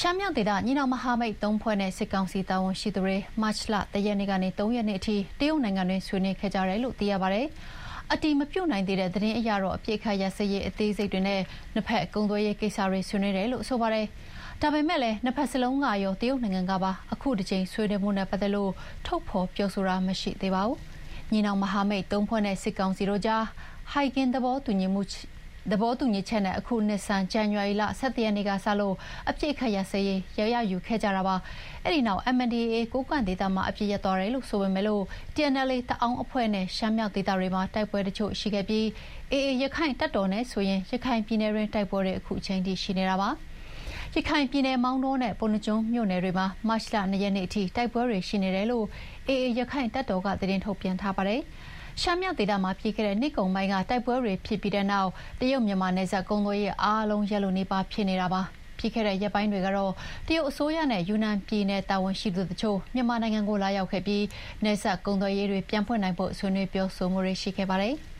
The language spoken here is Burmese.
ရှမ်းမြောက်ဒေသညီနောင်မဟာမိတ်သုံးဖွဲ့နဲ့ စစ်ကောင်စီတာဝန်ရှိသူတွေ မတ်လ ၁ ရက်နေ့ကနေ ၃ ရက်နေ့အထိ တရုတ်နိုင်ငံတွင်း ဆွေးနွေးခဲ့ကြတယ်လို့ သိရပါတယ်။အတည်မပြုနိုင်သေးတဲ့သတင်းအရတော့ အပြစ်ခတ်ရစရေး အသေးစိတ်တွေနဲ့ နှစ်ဖက်ကုံသွေးရေးကိစ္စတွေ ဆွေးနွေးတယ်လို့ ဆိုပါတယ်။ဒါပေမဲ့လည်း နှစ်ဖက်စလုံးကရော တရုတ်နိုင်ငံကပါ အခုတစ်ချိန်ဆွေးနွေးမှုနဲ့ပတ်သက်လို့ ထုတ်ဖော်ပြောဆိုတာမရှိသေးပါဘူး။ညီနောင်မဟာမိတ်သုံးဖွဲ့နဲ့ စစ်ကောင်စီတို့ကြား ဟိုက်ကင်သဘောတူညီမှု သဘောတူညီချက်နဲ့ အခုနှစ်ဆန်ဇန်နဝါရီလ17ရက်နေ့ကစလို့ အပြည့်ခတ်ရစေးရရယူခဲ့ကြတာပါ အဲ့ဒီနောက် MNDAA ကိုကန့်ဒေတာမှာ အပြည့်ရသွားတယ်လို့ဆိုပေမဲ့လို့ TNL တအောင်အဖွဲ့နဲ့ ရှမ်းမြောက်ဒေတာတွေမှာ တိုက်ပွဲတချို့ရှိခဲ့ပြီး AA ရခိုင်တပ်တော်နဲ့ဆိုရင် ရခိုင်ပြည်နယ်တွင်တိုက်ပွဲတွေအခုချိန်ထိရှိနေတာပါ ရခိုင်ပြည်နယ် မောင်းတောနဲ့ ပုဏ္ဏကျွန်းမြို့နယ်တွေမှာ မတ်လ2ရက်နေ့အထိ တိုက်ပွဲတွေရှိနေတယ်လို့ AA ရခိုင်တပ်တော်က သတင်းထုတ်ပြန်ထားပါတယ်။ ရှမ်းမြောက်ဒေသမှာပြီးခဲ့တဲ့နှစ်ကုန်ပိုင်းက တိုက်ပွဲတွေဖြစ်ပြီးတဲ့နောက် တရုတ်မြန်မာနယ်စပ်ကုန်သွယ်ရေးအားလုံး ရပ်လိုနေပါဖြစ်နေတာပါ ပြီးခဲ့တဲ့ရက်ပိုင်းတွေကတော့ တရုတ်အစိုးရနဲ့ ယူနန်ပြည်နယ်တာဝန်ရှိသူတို့ချို့ မြန်မာနိုင်ငံကိုလာရောက်ခဲ့ပြီး နယ်စပ်ကုန်သွယ်ရေးတွေ ပြန်ဖွင့်နိုင်ဖို့ ဆွေးနွေးပြောဆိုမှုတွေရှိခဲ့ပါတယ်။